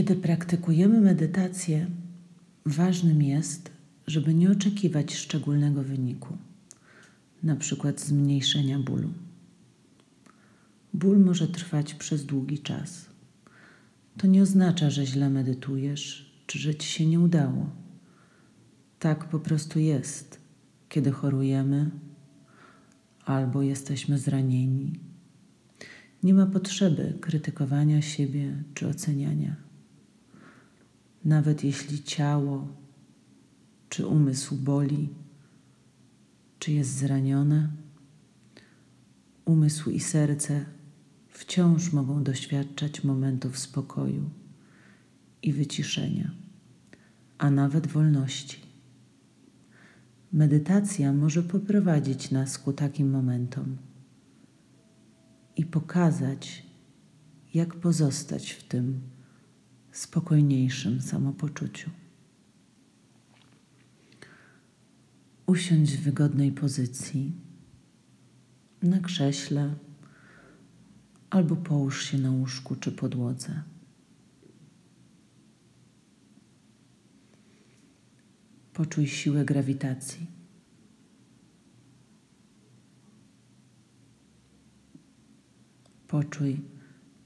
Kiedy praktykujemy medytację, ważnym jest, żeby nie oczekiwać szczególnego wyniku, na przykład zmniejszenia bólu. Ból może trwać przez długi czas. To nie oznacza, że źle medytujesz, czy że ci się nie udało. Tak po prostu jest, kiedy chorujemy albo jesteśmy zranieni. Nie ma potrzeby krytykowania siebie czy oceniania. Nawet jeśli ciało czy umysł boli, czy jest zranione, umysł i serce wciąż mogą doświadczać momentów spokoju i wyciszenia, a nawet wolności. Medytacja może poprowadzić nas ku takim momentom i pokazać, jak pozostać w tym spokojniejszym samopoczuciu. Usiądź w wygodnej pozycji na krześle albo połóż się na łóżku czy podłodze. Poczuj siłę grawitacji. Poczuj,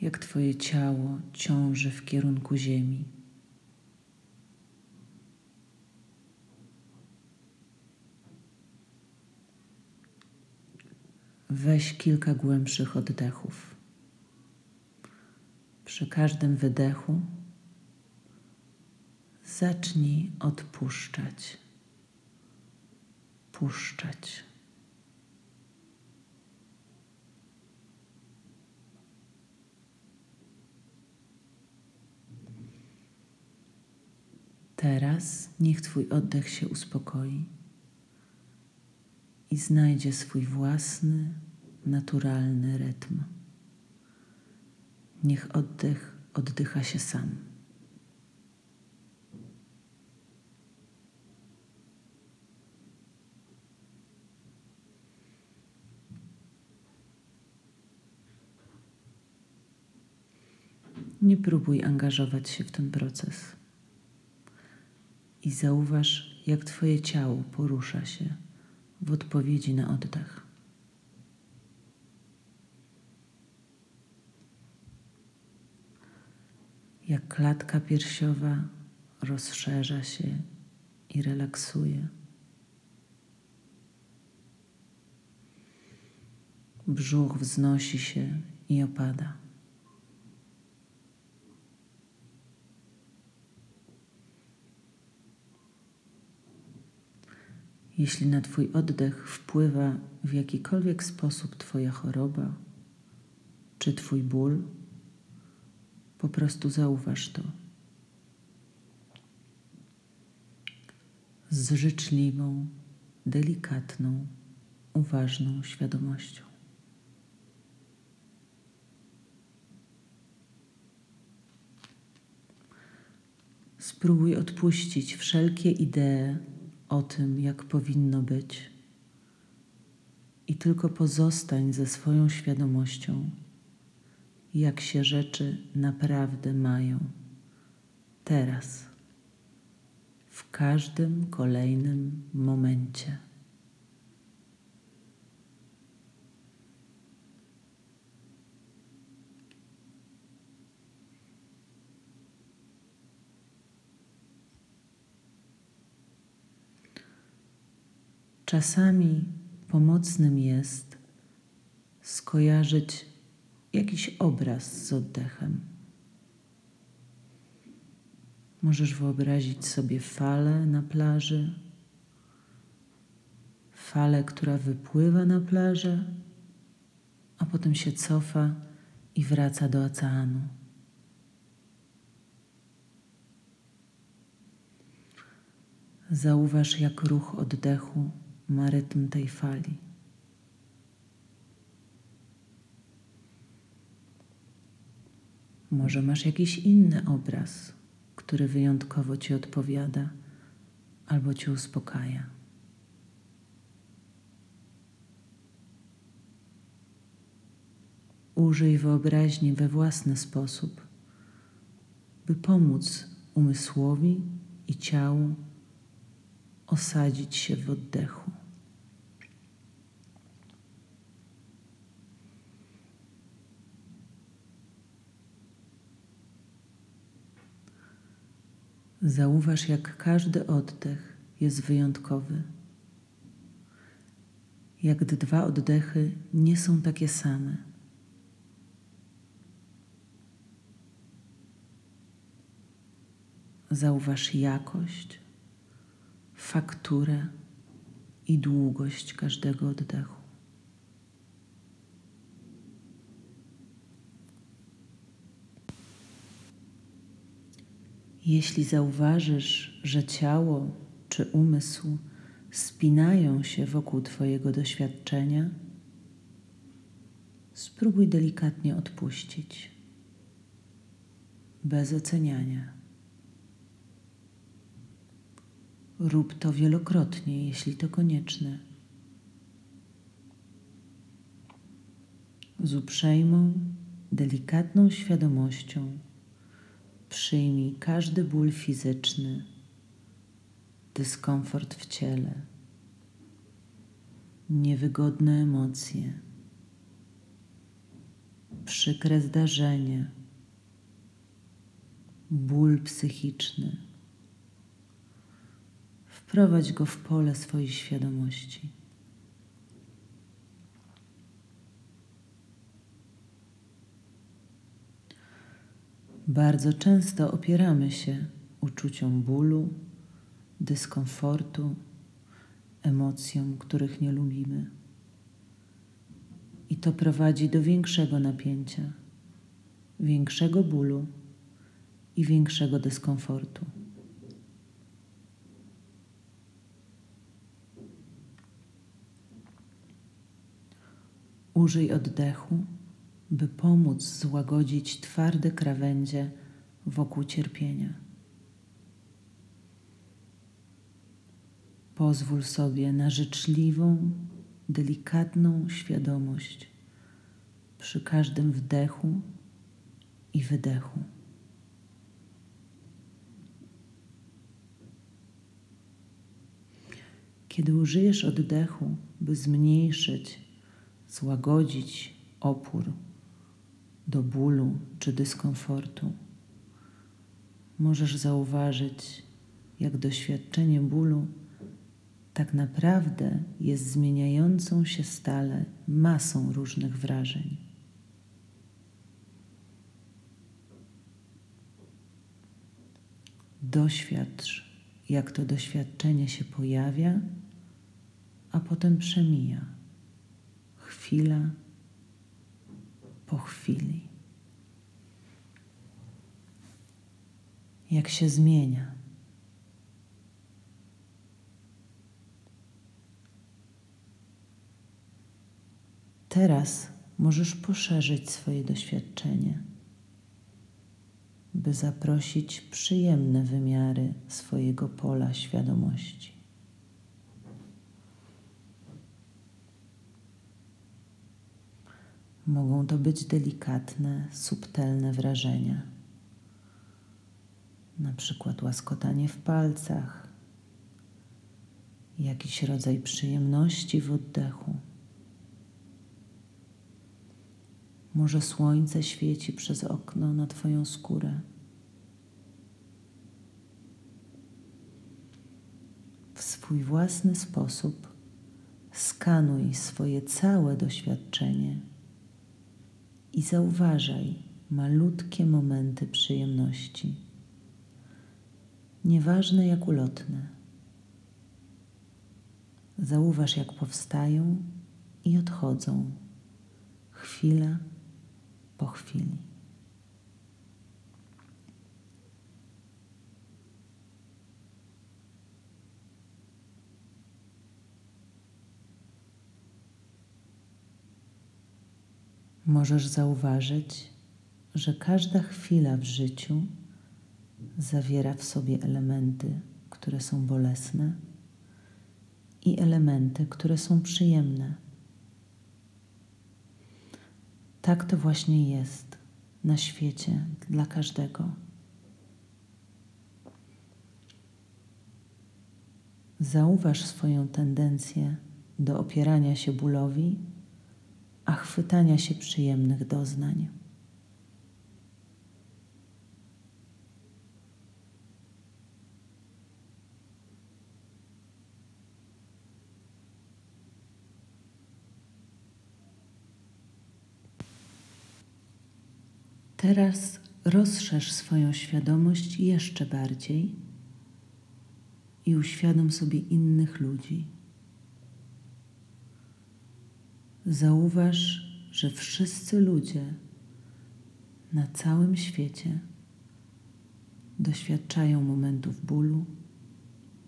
jak Twoje ciało ciąży w kierunku Ziemi. Weź kilka głębszych oddechów. Przy każdym wydechu zacznij odpuszczać, puszczać. Teraz niech Twój oddech się uspokoi i znajdzie swój własny, naturalny rytm. Niech oddech oddycha się sam. Nie próbuj angażować się w ten proces i zauważ, jak Twoje ciało porusza się w odpowiedzi na oddech. Jak klatka piersiowa rozszerza się i relaksuje. Brzuch wznosi się i opada. Jeśli na Twój oddech wpływa w jakikolwiek sposób Twoja choroba czy Twój ból, po prostu zauważ to. Z życzliwą, delikatną, uważną świadomością. Spróbuj odpuścić wszelkie idee o tym, jak powinno być, i tylko pozostań ze swoją świadomością, jak się rzeczy naprawdę mają. Teraz, w każdym kolejnym momencie. Czasami pomocnym jest skojarzyć jakiś obraz z oddechem. Możesz wyobrazić sobie falę na plaży, falę, która wypływa na plażę, a potem się cofa i wraca do oceanu. Zauważ, jak ruch oddechu ma rytm tej fali. Może masz jakiś inny obraz, który wyjątkowo ci odpowiada albo cię uspokaja. Użyj wyobraźni we własny sposób by pomóc umysłowi i ciału osadzić się w oddechu. Zauważ, jak każdy oddech jest wyjątkowy. Jak dwa oddechy nie są takie same. Zauważ jakość, fakturę i długość każdego oddechu. Jeśli zauważysz, że ciało czy umysł spinają się wokół Twojego doświadczenia, spróbuj delikatnie odpuścić, bez oceniania. Rób to wielokrotnie, jeśli to konieczne. Z uprzejmą, delikatną świadomością przyjmij każdy ból fizyczny, dyskomfort w ciele, niewygodne emocje, przykre zdarzenie, ból psychiczny Wprowadź go w pole swojej świadomości. Bardzo często opieramy się uczuciom bólu, dyskomfortu, emocjom, których nie lubimy. I to prowadzi do większego napięcia, większego bólu i większego dyskomfortu. Użyj oddechu, by pomóc złagodzić twarde krawędzie wokół cierpienia. Pozwól sobie na życzliwą, delikatną świadomość przy każdym wdechu i wydechu. Kiedy użyjesz oddechu, by zmniejszyć złagodzić opór do bólu czy dyskomfortu, możesz zauważyć, jak doświadczenie bólu tak naprawdę jest zmieniającą się stale masą różnych wrażeń. Doświadcz, jak to doświadczenie się pojawia, a potem przemija chwila po chwili. Jak się zmienia. Teraz możesz poszerzyć swoje doświadczenie, by zaprosić przyjemne wymiary swojego pola świadomości. Mogą to być delikatne, subtelne wrażenia, na przykład łaskotanie w palcach, jakiś rodzaj przyjemności w oddechu. Może słońce świeci przez okno na Twoją skórę. W swój własny sposób skanuj swoje całe doświadczenie i zauważaj malutkie momenty przyjemności, nieważne jak ulotne. Zauważ, jak powstają i odchodzą, chwila po chwili. Możesz zauważyć, że każda chwila w życiu zawiera w sobie elementy, które są bolesne i elementy, które są przyjemne. Tak to właśnie jest na świecie dla każdego. Zauważ swoją tendencję do opierania się bólowi a chwytania się przyjemnych doznań. Teraz rozszerz swoją świadomość jeszcze bardziej i uświadom sobie innych ludzi. Zauważ, że wszyscy ludzie na całym świecie doświadczają momentów bólu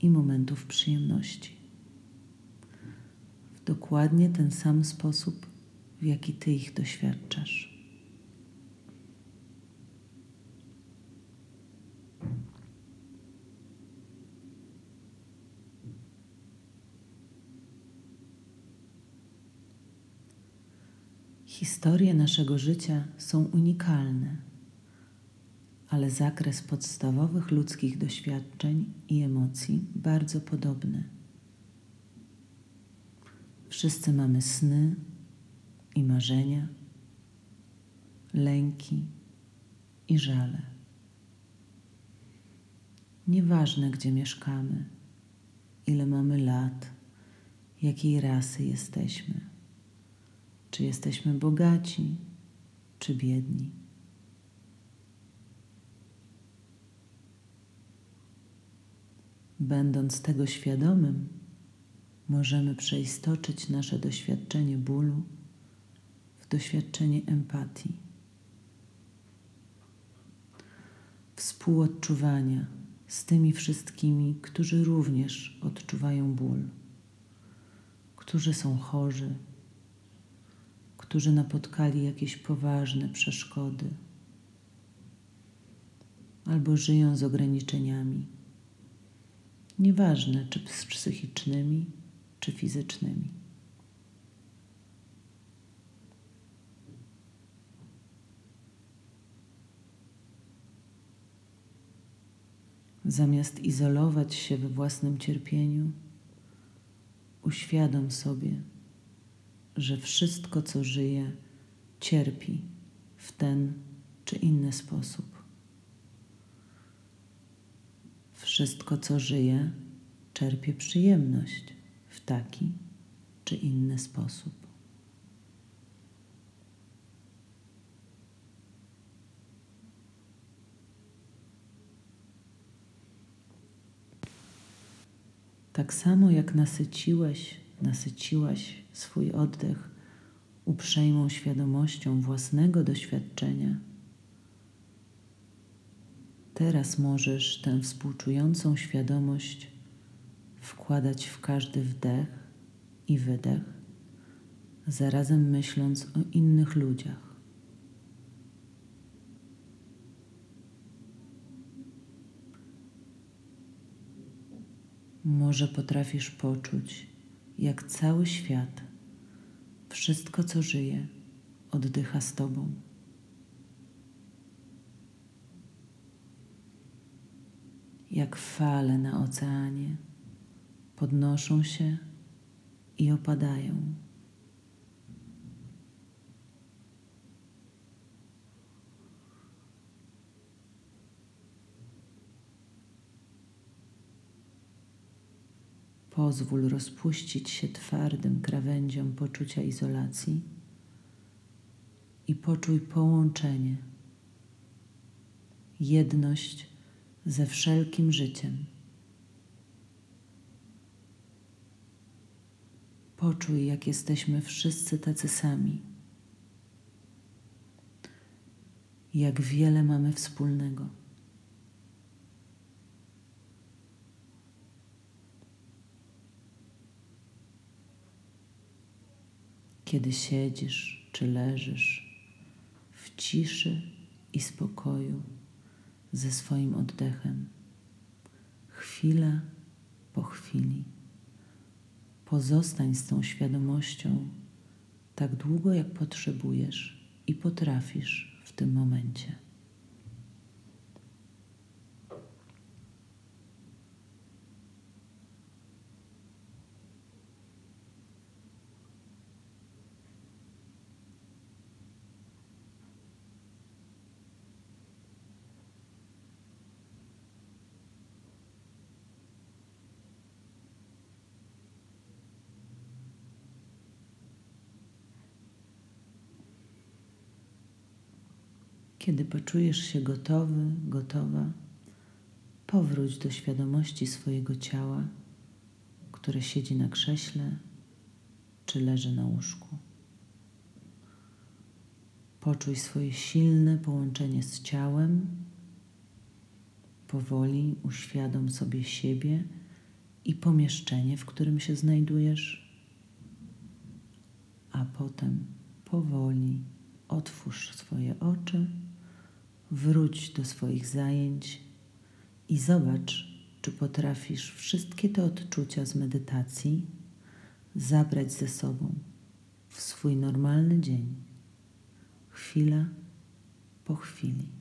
i momentów przyjemności. W dokładnie ten sam sposób, w jaki Ty ich doświadczasz. Historie naszego życia są unikalne, ale zakres podstawowych ludzkich doświadczeń i emocji bardzo podobny. Wszyscy mamy sny i marzenia, lęki i żale. Nieważne, gdzie mieszkamy, ile mamy lat, jakiej rasy jesteśmy czy jesteśmy bogaci, czy biedni. Będąc tego świadomym, możemy przeistoczyć nasze doświadczenie bólu w doświadczenie empatii, współodczuwania z tymi wszystkimi, którzy również odczuwają ból, którzy są chorzy którzy napotkali jakieś poważne przeszkody albo żyją z ograniczeniami, nieważne czy psychicznymi, czy fizycznymi. Zamiast izolować się we własnym cierpieniu, uświadom sobie, że wszystko, co żyje, cierpi w ten czy inny sposób. Wszystko, co żyje, czerpie przyjemność w taki czy inny sposób. Tak samo jak nasyciłeś nasyciłaś swój oddech uprzejmą świadomością własnego doświadczenia, teraz możesz tę współczującą świadomość wkładać w każdy wdech i wydech, zarazem myśląc o innych ludziach. Może potrafisz poczuć, jak cały świat, wszystko co żyje, oddycha z Tobą. Jak fale na oceanie podnoszą się i opadają. Pozwól rozpuścić się twardym krawędziom poczucia izolacji i poczuj połączenie, jedność ze wszelkim życiem. Poczuj, jak jesteśmy wszyscy tacy sami, jak wiele mamy wspólnego. Kiedy siedzisz czy leżysz w ciszy i spokoju ze swoim oddechem, chwila po chwili. Pozostań z tą świadomością tak długo, jak potrzebujesz i potrafisz w tym momencie. Kiedy poczujesz się gotowy, gotowa, powróć do świadomości swojego ciała, które siedzi na krześle czy leży na łóżku. Poczuj swoje silne połączenie z ciałem. Powoli uświadom sobie siebie i pomieszczenie, w którym się znajdujesz, a potem powoli otwórz swoje oczy, wróć do swoich zajęć i zobacz, czy potrafisz wszystkie te odczucia z medytacji zabrać ze sobą w swój normalny dzień, chwila po chwili.